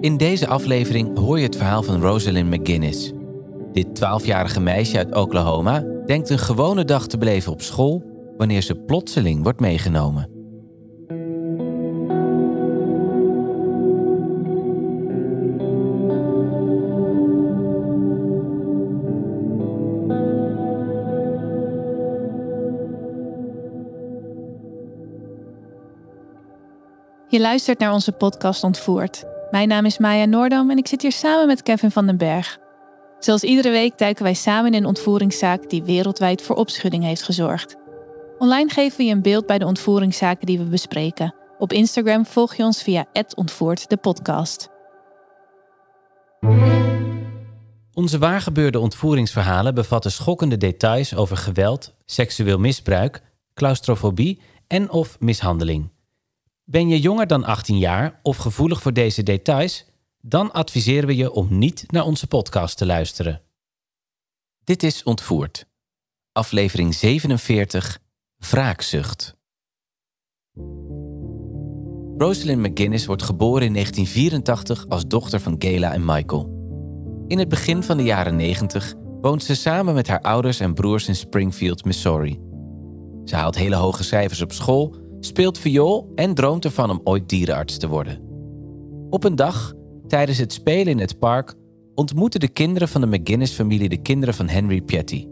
In deze aflevering hoor je het verhaal van Rosalind McGuinness. Dit 12-jarige meisje uit Oklahoma denkt een gewone dag te beleven op school wanneer ze plotseling wordt meegenomen. Je luistert naar onze podcast Ontvoerd. Mijn naam is Maya Noordam en ik zit hier samen met Kevin van den Berg. Zoals iedere week duiken wij samen in een ontvoeringszaak die wereldwijd voor opschudding heeft gezorgd. Online geven we je een beeld bij de ontvoeringszaken die we bespreken. Op Instagram volg je ons via @ontvoerd de podcast. Onze waargebeurde ontvoeringsverhalen bevatten schokkende details over geweld, seksueel misbruik, claustrofobie en of mishandeling. Ben je jonger dan 18 jaar of gevoelig voor deze details? Dan adviseren we je om niet naar onze podcast te luisteren. Dit is Ontvoerd. Aflevering 47. Wraakzucht. Rosalind McGuinness wordt geboren in 1984 als dochter van Gayla en Michael. In het begin van de jaren 90 woont ze samen met haar ouders en broers in Springfield, Missouri. Ze haalt hele hoge cijfers op school, speelt viool en droomt ervan om ooit dierenarts te worden. Op een dag, tijdens het spelen in het park, ontmoeten de kinderen van de McGuinness-familie de kinderen van Henry Pietty.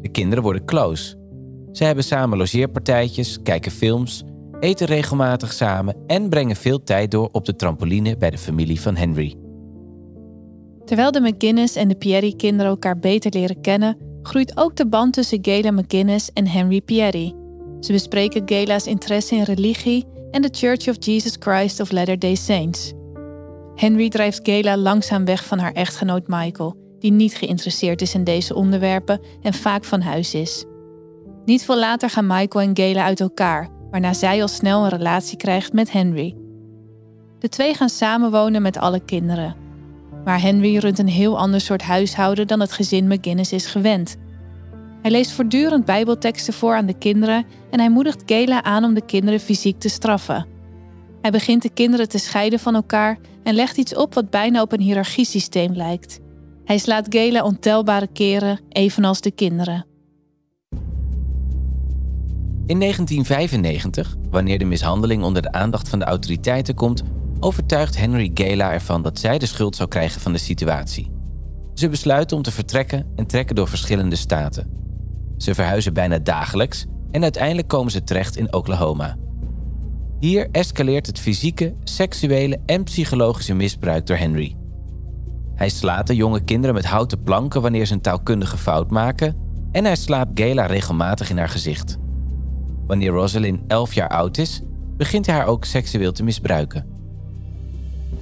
De kinderen worden close. Ze hebben samen logeerpartijtjes, kijken films, eten regelmatig samen en brengen veel tijd door op de trampoline bij de familie van Henry. Terwijl de McGuinness en de Pierry-kinderen elkaar beter leren kennen, groeit ook de band tussen Gayla McGuinness en Henry Pierry. Ze bespreken Gayla's interesse in religie en de Church of Jesus Christ of Latter-day Saints. Henry drijft Gayla langzaam weg van haar echtgenoot Michael, die niet geïnteresseerd is in deze onderwerpen en vaak van huis is. Niet veel later gaan Michael en Gayla uit elkaar, waarna zij al snel een relatie krijgt met Henry. De twee gaan samenwonen met alle kinderen. Maar Henry runt een heel ander soort huishouden dan het gezin McGuinness is gewend. Hij leest voortdurend Bijbelteksten voor aan de kinderen en hij moedigt Gayla aan om de kinderen fysiek te straffen. Hij begint de kinderen te scheiden van elkaar en legt iets op wat bijna op een hiërarchiesysteem lijkt. Hij slaat Gayla ontelbare keren, evenals de kinderen. In 1995, wanneer de mishandeling onder de aandacht van de autoriteiten komt, overtuigt Henry Gayla ervan dat zij de schuld zou krijgen van de situatie. Ze besluiten om te vertrekken en trekken door verschillende staten. Ze verhuizen bijna dagelijks en uiteindelijk komen ze terecht in Oklahoma. Hier escaleert het fysieke, seksuele en psychologische misbruik door Henry. Hij slaat de jonge kinderen met houten planken wanneer ze een taalkundige fout maken en hij slaat Gayla regelmatig in haar gezicht. Wanneer Rosalind 11 jaar oud is, begint hij haar ook seksueel te misbruiken.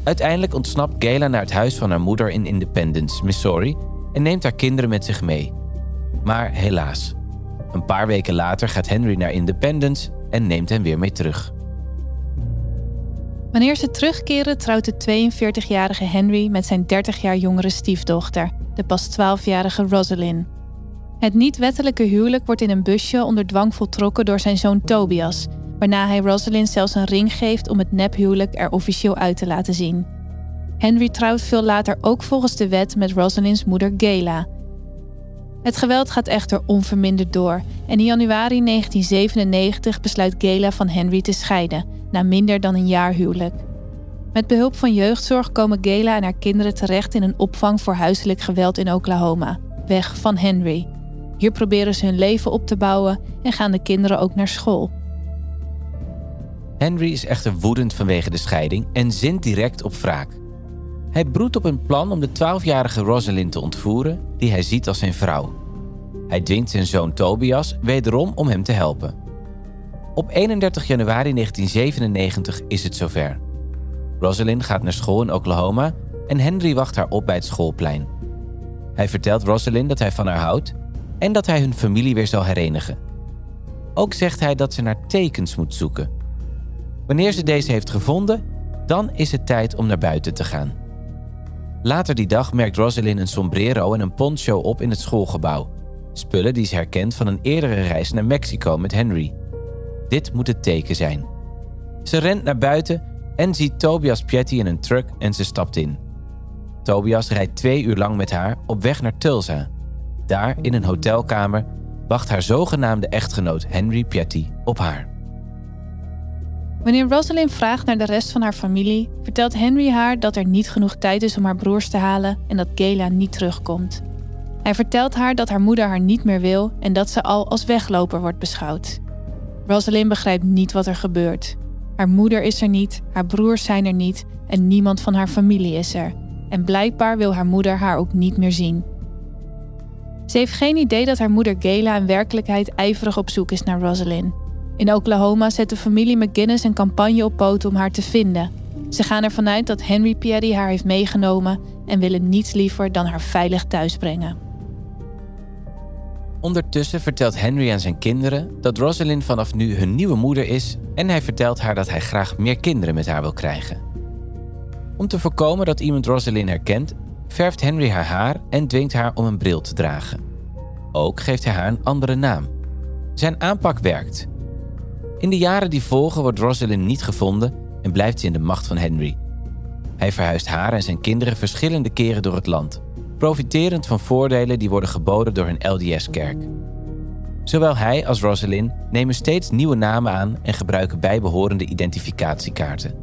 Uiteindelijk ontsnapt Gayla naar het huis van haar moeder in Independence, Missouri en neemt haar kinderen met zich mee. Maar helaas, een paar weken later gaat Henry naar Independence en neemt hen weer mee terug. Wanneer ze terugkeren, trouwt de 42-jarige Henry met zijn 30 jaar jongere stiefdochter, de pas 12-jarige Rosalind. Het niet-wettelijke huwelijk wordt in een busje onder dwang voltrokken door zijn zoon Tobias, waarna hij Rosalind zelfs een ring geeft om het nephuwelijk er officieel uit te laten zien. Henry trouwt veel later ook volgens de wet met Rosalinds moeder Gayla. Het geweld gaat echter onverminderd door en in januari 1997 besluit Gayla van Henry te scheiden, na minder dan een jaar huwelijk. Met behulp van jeugdzorg komen Gayla en haar kinderen terecht in een opvang voor huiselijk geweld in Oklahoma, weg van Henry. Hier proberen ze hun leven op te bouwen en gaan de kinderen ook naar school. Henry is echter woedend vanwege de scheiding en zint direct op wraak. Hij broedt op een plan om de 12-jarige Rosalind te ontvoeren, die hij ziet als zijn vrouw. Hij dwingt zijn zoon Tobias wederom om hem te helpen. Op 31 januari 1997 is het zover. Rosalind gaat naar school in Oklahoma en Henry wacht haar op bij het schoolplein. Hij vertelt Rosalind dat hij van haar houdt en dat hij hun familie weer zal herenigen. Ook zegt hij dat ze naar tekens moet zoeken. Wanneer ze deze heeft gevonden, dan is het tijd om naar buiten te gaan. Later die dag merkt Rosalind een sombrero en een poncho op in het schoolgebouw. Spullen die ze herkent van een eerdere reis naar Mexico met Henry. Dit moet het teken zijn. Ze rent naar buiten en ziet Tobias Pietty in een truck en ze stapt in. Tobias rijdt twee uur lang met haar op weg naar Tulsa. Daar, in een hotelkamer, wacht haar zogenaamde echtgenoot Henry Pietty op haar. Wanneer Rosalind vraagt naar de rest van haar familie, vertelt Henry haar dat er niet genoeg tijd is om haar broers te halen en dat Gayla niet terugkomt. Hij vertelt haar dat haar moeder haar niet meer wil en dat ze al als wegloper wordt beschouwd. Rosalind begrijpt niet wat er gebeurt. Haar moeder is er niet, haar broers zijn er niet en niemand van haar familie is er. En blijkbaar wil haar moeder haar ook niet meer zien. Ze heeft geen idee dat haar moeder Gayla in werkelijkheid ijverig op zoek is naar Rosalind. In Oklahoma zet de familie McGinnis een campagne op poot om haar te vinden. Ze gaan ervan uit dat Henry Pierre haar heeft meegenomen en willen niets liever dan haar veilig thuisbrengen. Ondertussen vertelt Henry aan zijn kinderen dat Rosalind vanaf nu hun nieuwe moeder is en hij vertelt haar dat hij graag meer kinderen met haar wil krijgen. Om te voorkomen dat iemand Rosalind herkent, verft Henry haar haar en dwingt haar om een bril te dragen. Ook geeft hij haar een andere naam. Zijn aanpak werkt. In de jaren die volgen wordt Rosalind niet gevonden en blijft ze in de macht van Henry. Hij verhuist haar en zijn kinderen verschillende keren door het land, profiterend van voordelen die worden geboden door hun LDS-kerk. Zowel hij als Rosalind nemen steeds nieuwe namen aan en gebruiken bijbehorende identificatiekaarten.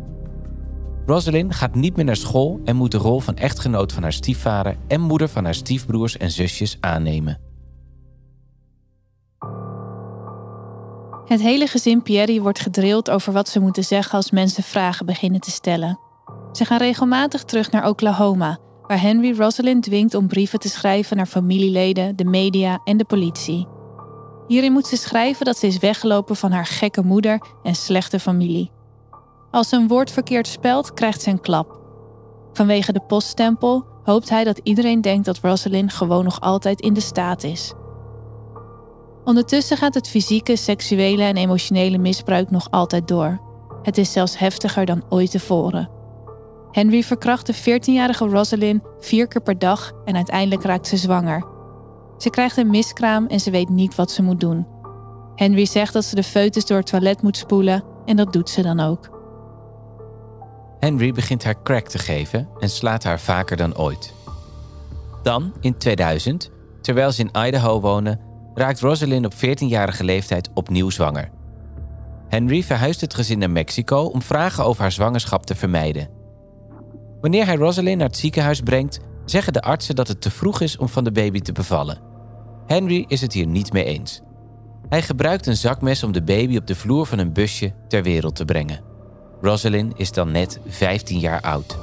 Rosalind gaat niet meer naar school en moet de rol van echtgenoot van haar stiefvader en moeder van haar stiefbroers en zusjes aannemen. Het hele gezin Pierre wordt gedrild over wat ze moeten zeggen als mensen vragen beginnen te stellen. Ze gaan regelmatig terug naar Oklahoma, waar Henry Rosalind dwingt om brieven te schrijven naar familieleden, de media en de politie. Hierin moet ze schrijven dat ze is weggelopen van haar gekke moeder en slechte familie. Als ze een woord verkeerd spelt, krijgt ze een klap. Vanwege de poststempel hoopt hij dat iedereen denkt dat Rosalind gewoon nog altijd in de staat is. Ondertussen gaat het fysieke, seksuele en emotionele misbruik nog altijd door. Het is zelfs heftiger dan ooit tevoren. Henry verkracht de 14-jarige Rosalind vier keer per dag en uiteindelijk raakt ze zwanger. Ze krijgt een miskraam en ze weet niet wat ze moet doen. Henry zegt dat ze de foetus door het toilet moet spoelen en dat doet ze dan ook. Henry begint haar crack te geven en slaat haar vaker dan ooit. Dan, in 2000, terwijl ze in Idaho wonen, raakt Rosalind op 14-jarige leeftijd opnieuw zwanger. Henry verhuist het gezin naar Mexico om vragen over haar zwangerschap te vermijden. Wanneer hij Rosalind naar het ziekenhuis brengt, zeggen de artsen dat het te vroeg is om van de baby te bevallen. Henry is het hier niet mee eens. Hij gebruikt een zakmes om de baby op de vloer van een busje ter wereld te brengen. Rosalind is dan net 15 jaar oud.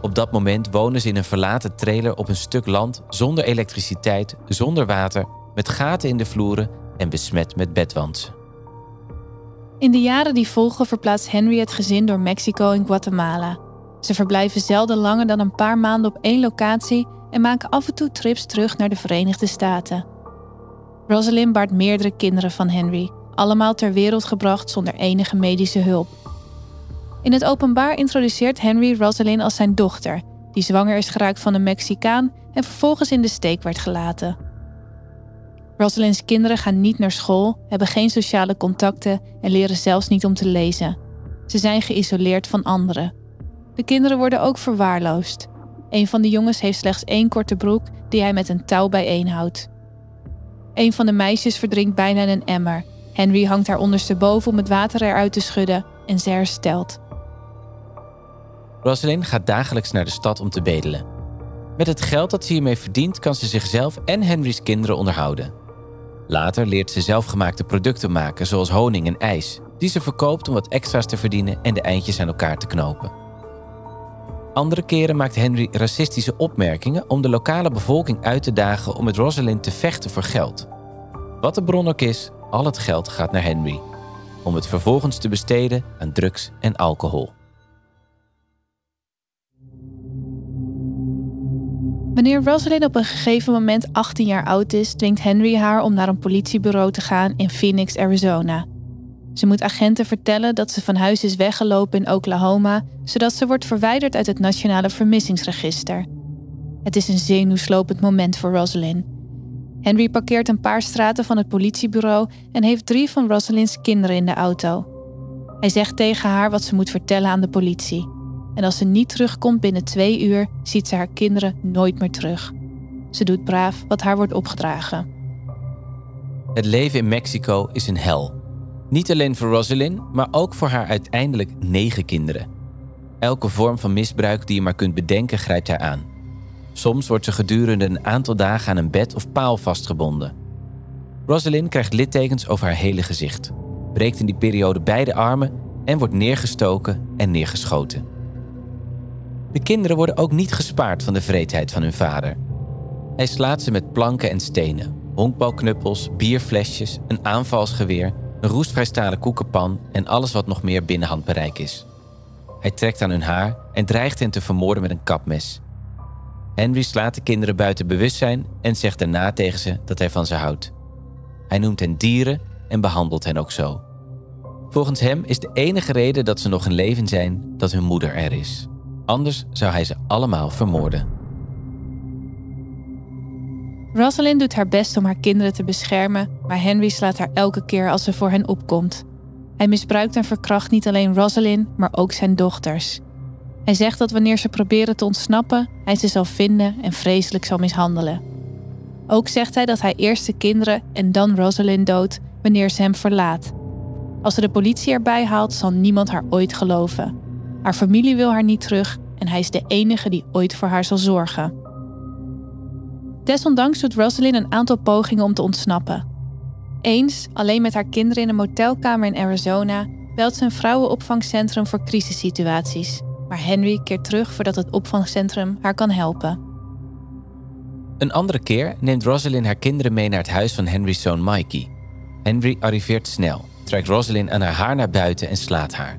Op dat moment wonen ze in een verlaten trailer op een stuk land zonder elektriciteit, zonder water, met gaten in de vloeren en besmet met bedwantsen. In de jaren die volgen verplaatst Henry het gezin door Mexico en Guatemala. Ze verblijven zelden langer dan een paar maanden op één locatie en maken af en toe trips terug naar de Verenigde Staten. Rosalind baart meerdere kinderen van Henry, allemaal ter wereld gebracht zonder enige medische hulp. In het openbaar introduceert Henry Rosalind als zijn dochter, die zwanger is geraakt van een Mexicaan en vervolgens in de steek werd gelaten. Rosalind's kinderen gaan niet naar school, hebben geen sociale contacten en leren zelfs niet om te lezen. Ze zijn geïsoleerd van anderen. De kinderen worden ook verwaarloosd. Een van de jongens heeft slechts één korte broek die hij met een touw bijeenhoudt. Een van de meisjes verdrinkt bijna in een emmer. Henry hangt haar ondersteboven om het water eruit te schudden en ze herstelt. Rosalind gaat dagelijks naar de stad om te bedelen. Met het geld dat ze hiermee verdient, kan ze zichzelf en Henry's kinderen onderhouden. Later leert ze zelfgemaakte producten maken, zoals honing en ijs, die ze verkoopt om wat extra's te verdienen en de eindjes aan elkaar te knopen. Andere keren maakt Henry racistische opmerkingen om de lokale bevolking uit te dagen om met Rosalind te vechten voor geld. Wat de bron ook is, al het geld gaat naar Henry, om het vervolgens te besteden aan drugs en alcohol. Wanneer Rosalind op een gegeven moment 18 jaar oud is, dwingt Henry haar om naar een politiebureau te gaan in Phoenix, Arizona. Ze moet agenten vertellen dat ze van huis is weggelopen in Oklahoma, zodat ze wordt verwijderd uit het Nationale Vermissingsregister. Het is een zenuwslopend moment voor Rosalind. Henry parkeert een paar straten van het politiebureau en heeft drie van Rosalind's kinderen in de auto. Hij zegt tegen haar wat ze moet vertellen aan de politie. En als ze niet terugkomt binnen twee uur, ziet ze haar kinderen nooit meer terug. Ze doet braaf wat haar wordt opgedragen. Het leven in Mexico is een hel. Niet alleen voor Rosalind, maar ook voor haar uiteindelijk negen kinderen. Elke vorm van misbruik die je maar kunt bedenken grijpt haar aan. Soms wordt ze gedurende een aantal dagen aan een bed of paal vastgebonden. Rosalind krijgt littekens over haar hele gezicht, breekt in die periode beide armen en wordt neergestoken en neergeschoten. De kinderen worden ook niet gespaard van de vreedheid van hun vader. Hij slaat ze met planken en stenen, honkbalknuppels, bierflesjes, een aanvalsgeweer, een roestvrijstalen koekenpan en alles wat nog meer binnen handbereik is. Hij trekt aan hun haar en dreigt hen te vermoorden met een kapmes. Henry slaat de kinderen buiten bewustzijn en zegt daarna tegen ze dat hij van ze houdt. Hij noemt hen dieren en behandelt hen ook zo. Volgens hem is de enige reden dat ze nog in leven zijn dat hun moeder er is. Anders zou hij ze allemaal vermoorden. Rosalind doet haar best om haar kinderen te beschermen, maar Henry slaat haar elke keer als ze voor hen opkomt. Hij misbruikt en verkracht niet alleen Rosalind, maar ook zijn dochters. Hij zegt dat wanneer ze proberen te ontsnappen, hij ze zal vinden en vreselijk zal mishandelen. Ook zegt hij dat hij eerst de kinderen en dan Rosalind doodt wanneer ze hem verlaat. Als ze de politie erbij haalt, zal niemand haar ooit geloven. Haar familie wil haar niet terug en hij is de enige die ooit voor haar zal zorgen. Desondanks doet Rosalind een aantal pogingen om te ontsnappen. Eens, alleen met haar kinderen in een motelkamer in Arizona, belt ze een vrouwenopvangcentrum voor crisissituaties. Maar Henry keert terug voordat het opvangcentrum haar kan helpen. Een andere keer neemt Rosalind haar kinderen mee naar het huis van Henry's zoon Mikey. Henry arriveert snel, trekt Rosalind aan haar haar naar buiten en slaat haar.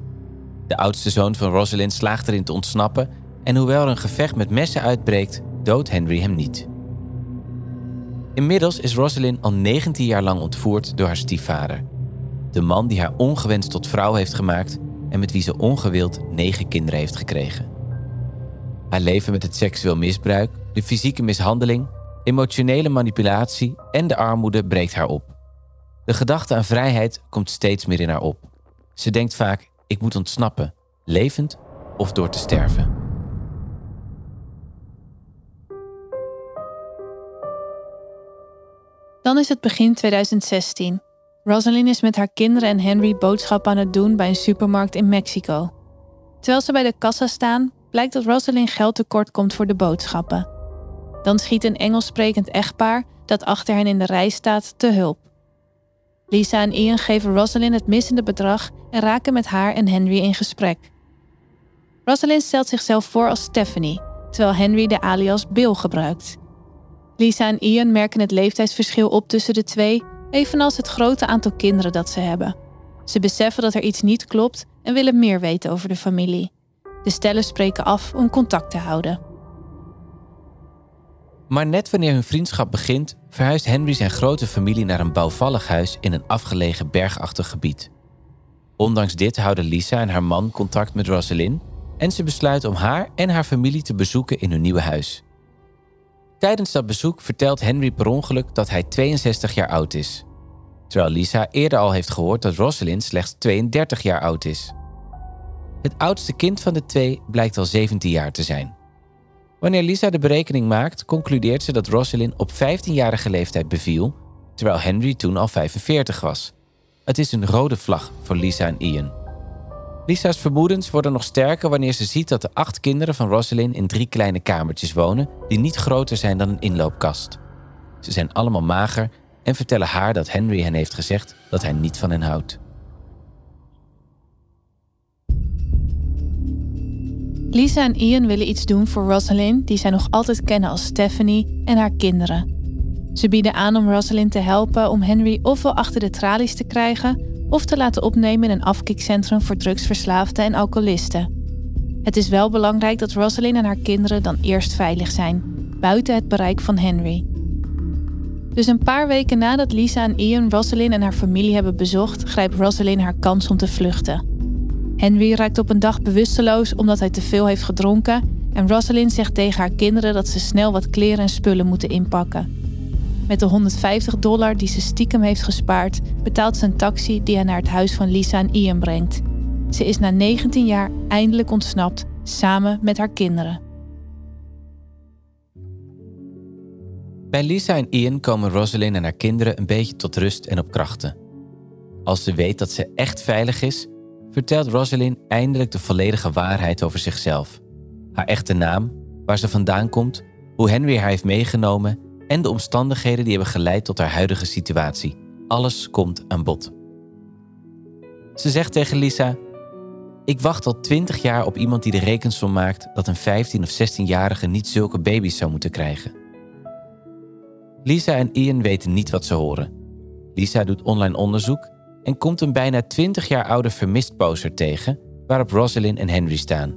De oudste zoon van Rosalind slaagt erin te ontsnappen en hoewel er een gevecht met messen uitbreekt, doodt Henry hem niet. Inmiddels is Rosalind al 19 jaar lang ontvoerd door haar stiefvader. De man die haar ongewenst tot vrouw heeft gemaakt en met wie ze ongewild negen kinderen heeft gekregen. Haar leven met het seksueel misbruik, de fysieke mishandeling, emotionele manipulatie en de armoede breekt haar op. De gedachte aan vrijheid komt steeds meer in haar op. Ze denkt vaak: ik moet ontsnappen, levend of door te sterven. Dan is het begin 2016. Rosalind is met haar kinderen en Henry boodschappen aan het doen bij een supermarkt in Mexico. Terwijl ze bij de kassa staan, blijkt dat Rosalind geld tekort komt voor de boodschappen. Dan schiet een Engels sprekend echtpaar dat achter hen in de rij staat te hulp. Lisa en Ian geven Rosalind het missende bedrag en raken met haar en Henry in gesprek. Rosalind stelt zichzelf voor als Stephanie, terwijl Henry de alias Bill gebruikt. Lisa en Ian merken het leeftijdsverschil op tussen de twee, evenals het grote aantal kinderen dat ze hebben. Ze beseffen dat er iets niet klopt en willen meer weten over de familie. De stellen spreken af om contact te houden. Maar net wanneer hun vriendschap begint, verhuist Henry zijn grote familie naar een bouwvallig huis in een afgelegen bergachtig gebied. Ondanks dit houden Lisa en haar man contact met Rosalind en ze besluiten om haar en haar familie te bezoeken in hun nieuwe huis. Tijdens dat bezoek vertelt Henry per ongeluk dat hij 62 jaar oud is, terwijl Lisa eerder al heeft gehoord dat Rosalind slechts 32 jaar oud is. Het oudste kind van de twee blijkt al 17 jaar te zijn. Wanneer Lisa de berekening maakt, concludeert ze dat Rosalind op 15-jarige leeftijd beviel, terwijl Henry toen al 45 was. Het is een rode vlag voor Lisa en Ian. Lisa's vermoedens worden nog sterker wanneer ze ziet dat de acht kinderen van Rosalind in drie kleine kamertjes wonen, die niet groter zijn dan een inloopkast. Ze zijn allemaal mager en vertellen haar dat Henry hen heeft gezegd dat hij niet van hen houdt. Lisa en Ian willen iets doen voor Rosalind, die zij nog altijd kennen als Stephanie, en haar kinderen. Ze bieden aan om Rosalind te helpen om Henry ofwel achter de tralies te krijgen of te laten opnemen in een afkikcentrum voor drugsverslaafden en alcoholisten. Het is wel belangrijk dat Rosalind en haar kinderen dan eerst veilig zijn. buiten het bereik van Henry. Dus een paar weken nadat Lisa en Ian Rosalind en haar familie hebben bezocht, grijpt Rosalind haar kans om te vluchten. Henry raakt op een dag bewusteloos omdat hij te veel heeft gedronken en Rosalind zegt tegen haar kinderen dat ze snel wat kleren en spullen moeten inpakken. Met de 150 dollar die ze stiekem heeft gespaard, betaalt ze een taxi die haar naar het huis van Lisa en Ian brengt. Ze is na 19 jaar eindelijk ontsnapt, samen met haar kinderen. Bij Lisa en Ian komen Rosalind en haar kinderen een beetje tot rust en op krachten. Als ze weet dat ze echt veilig is, vertelt Rosalind eindelijk de volledige waarheid over zichzelf. Haar echte naam, waar ze vandaan komt, hoe Henry haar heeft meegenomen en de omstandigheden die hebben geleid tot haar huidige situatie. Alles komt aan bod. Ze zegt tegen Lisa: Ik wacht al twintig jaar op iemand die de rekensom maakt dat een 15 of 16-jarige niet zulke baby's zou moeten krijgen. Lisa en Ian weten niet wat ze horen. Lisa doet online onderzoek en komt een bijna 20 jaar oude vermist poster tegen waarop Rosalind en Henry staan.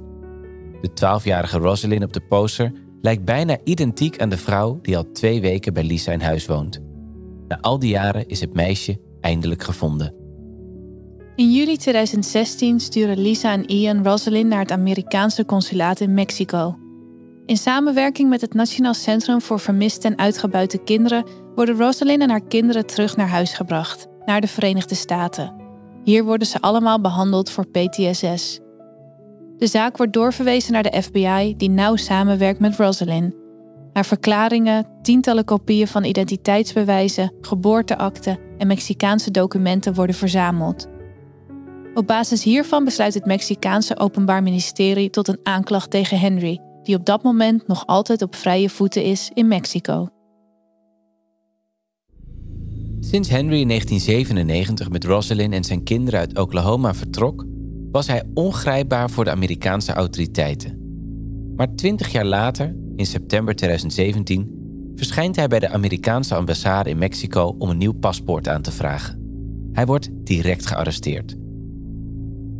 De 12-jarige Rosalind op de poster lijkt bijna identiek aan de vrouw die al twee weken bij Lisa in huis woont. Na al die jaren is het meisje eindelijk gevonden. In juli 2016 sturen Lisa en Ian Rosalind naar het Amerikaanse consulaat in Mexico. In samenwerking met het Nationaal Centrum voor Vermiste en Uitgebuite Kinderen worden Rosalind en haar kinderen terug naar huis gebracht, naar de Verenigde Staten. Hier worden ze allemaal behandeld voor PTSS. De zaak wordt doorverwezen naar de FBI, die nauw samenwerkt met Rosalind. Haar verklaringen, tientallen kopieën van identiteitsbewijzen, geboorteakten en Mexicaanse documenten worden verzameld. Op basis hiervan besluit het Mexicaanse Openbaar Ministerie tot een aanklacht tegen Henry, die op dat moment nog altijd op vrije voeten is in Mexico. Sinds Henry in 1997 met Rosalind en zijn kinderen uit Oklahoma vertrok, was hij ongrijpbaar voor de Amerikaanse autoriteiten. Maar twintig jaar later, in september 2017, verschijnt hij bij de Amerikaanse ambassade in Mexico om een nieuw paspoort aan te vragen. Hij wordt direct gearresteerd.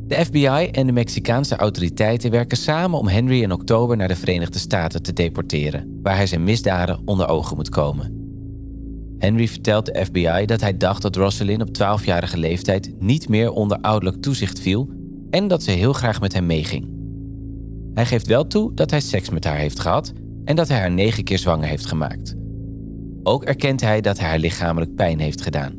De FBI en de Mexicaanse autoriteiten werken samen om Henry in oktober naar de Verenigde Staten te deporteren, waar hij zijn misdaden onder ogen moet komen. Henry vertelt de FBI dat hij dacht dat Rosalind op 12-jarige leeftijd niet meer onder ouderlijk toezicht viel en dat ze heel graag met hem meeging. Hij geeft wel toe dat hij seks met haar heeft gehad en dat hij haar negen keer zwanger heeft gemaakt. Ook erkent hij dat hij haar lichamelijk pijn heeft gedaan.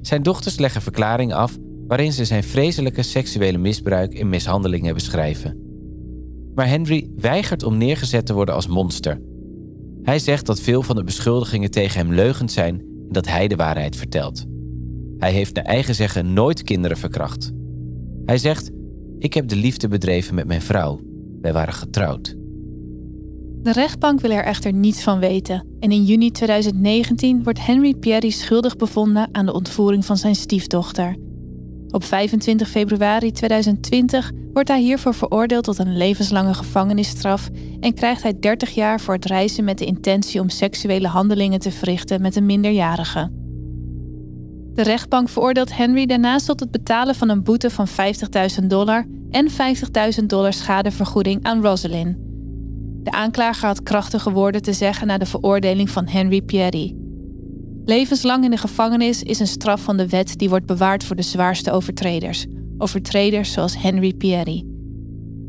Zijn dochters leggen verklaringen af waarin ze zijn vreselijke seksuele misbruik en mishandelingen beschrijven. Maar Henry weigert om neergezet te worden als monster. Hij zegt dat veel van de beschuldigingen tegen hem leugens zijn en dat hij de waarheid vertelt. Hij heeft naar eigen zeggen nooit kinderen verkracht. Hij zegt: Ik heb de liefde bedreven met mijn vrouw. Wij waren getrouwd. De rechtbank wil er echter niets van weten. En in juni 2019 wordt Henry Pierry schuldig bevonden aan de ontvoering van zijn stiefdochter. Op 25 februari 2020 wordt hij hiervoor veroordeeld tot een levenslange gevangenisstraf en krijgt hij 30 jaar voor het reizen met de intentie om seksuele handelingen te verrichten met een minderjarige. De rechtbank veroordeelt Henry daarnaast tot het betalen van een boete van 50.000 dollar en 50.000 dollar schadevergoeding aan Rosalind. De aanklager had krachtige woorden te zeggen na de veroordeling van Henry Pierry. Levenslang in de gevangenis is een straf van de wet die wordt bewaard voor de zwaarste overtreders. Overtreders zoals Henry Pierry.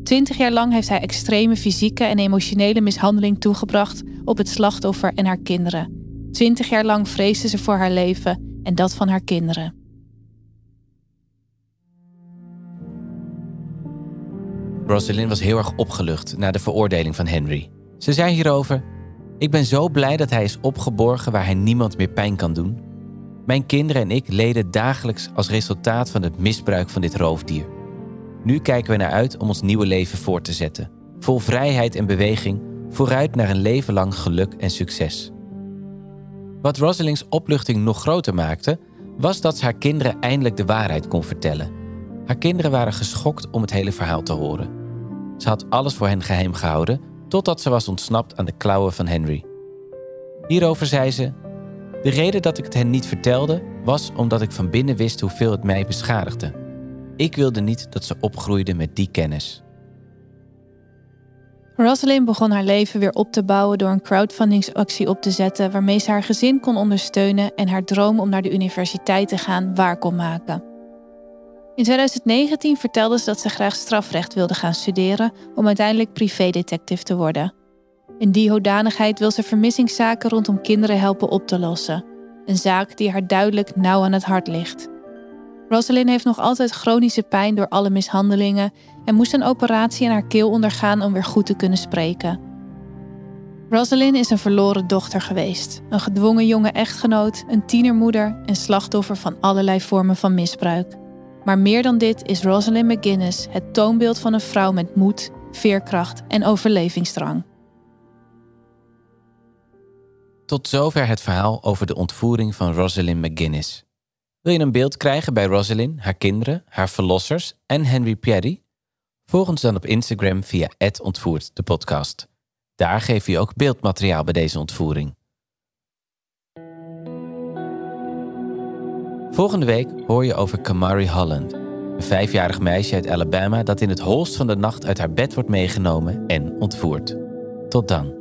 Twintig jaar lang heeft hij extreme fysieke en emotionele mishandeling toegebracht op het slachtoffer en haar kinderen. Twintig jaar lang vreesde ze voor haar leven en dat van haar kinderen. Rosalind was heel erg opgelucht na de veroordeling van Henry. Ze zei hierover: Ik ben zo blij dat hij is opgeborgen waar hij niemand meer pijn kan doen. Mijn kinderen en ik leden dagelijks als resultaat van het misbruik van dit roofdier. Nu kijken we naar uit om ons nieuwe leven voort te zetten. Vol vrijheid en beweging, vooruit naar een leven lang geluk en succes. Wat Rosalings opluchting nog groter maakte, was dat ze haar kinderen eindelijk de waarheid kon vertellen. Haar kinderen waren geschokt om het hele verhaal te horen. Ze had alles voor hen geheim gehouden, totdat ze was ontsnapt aan de klauwen van Henry. Hierover zei ze: De reden dat ik het hen niet vertelde, was omdat ik van binnen wist hoeveel het mij beschadigde. Ik wilde niet dat ze opgroeide met die kennis. Rosalind begon haar leven weer op te bouwen door een crowdfundingsactie op te zetten waarmee ze haar gezin kon ondersteunen en haar droom om naar de universiteit te gaan waar kon maken. In 2019 vertelde ze dat ze graag strafrecht wilde gaan studeren om uiteindelijk privédetective te worden. In die hoedanigheid wil ze vermissingszaken rondom kinderen helpen op te lossen. Een zaak die haar duidelijk nauw aan het hart ligt. Rosalind heeft nog altijd chronische pijn door alle mishandelingen en moest een operatie in haar keel ondergaan om weer goed te kunnen spreken. Rosalind is een verloren dochter geweest, een gedwongen jonge echtgenoot, een tienermoeder en slachtoffer van allerlei vormen van misbruik. Maar meer dan dit is Rosalind McGuinness het toonbeeld van een vrouw met moed, veerkracht en overlevingsdrang. Tot zover het verhaal over de ontvoering van Rosalind McGuinness. Wil je een beeld krijgen bij Rosalind, haar kinderen, haar verlossers en Henry Pierry? Volg ons dan op Instagram via ontvoerd de podcast. Daar geef je ook beeldmateriaal bij deze ontvoering. Volgende week hoor je over Kamari Holland, een vijfjarig meisje uit Alabama dat in het holst van de nacht uit haar bed wordt meegenomen en ontvoerd. Tot dan.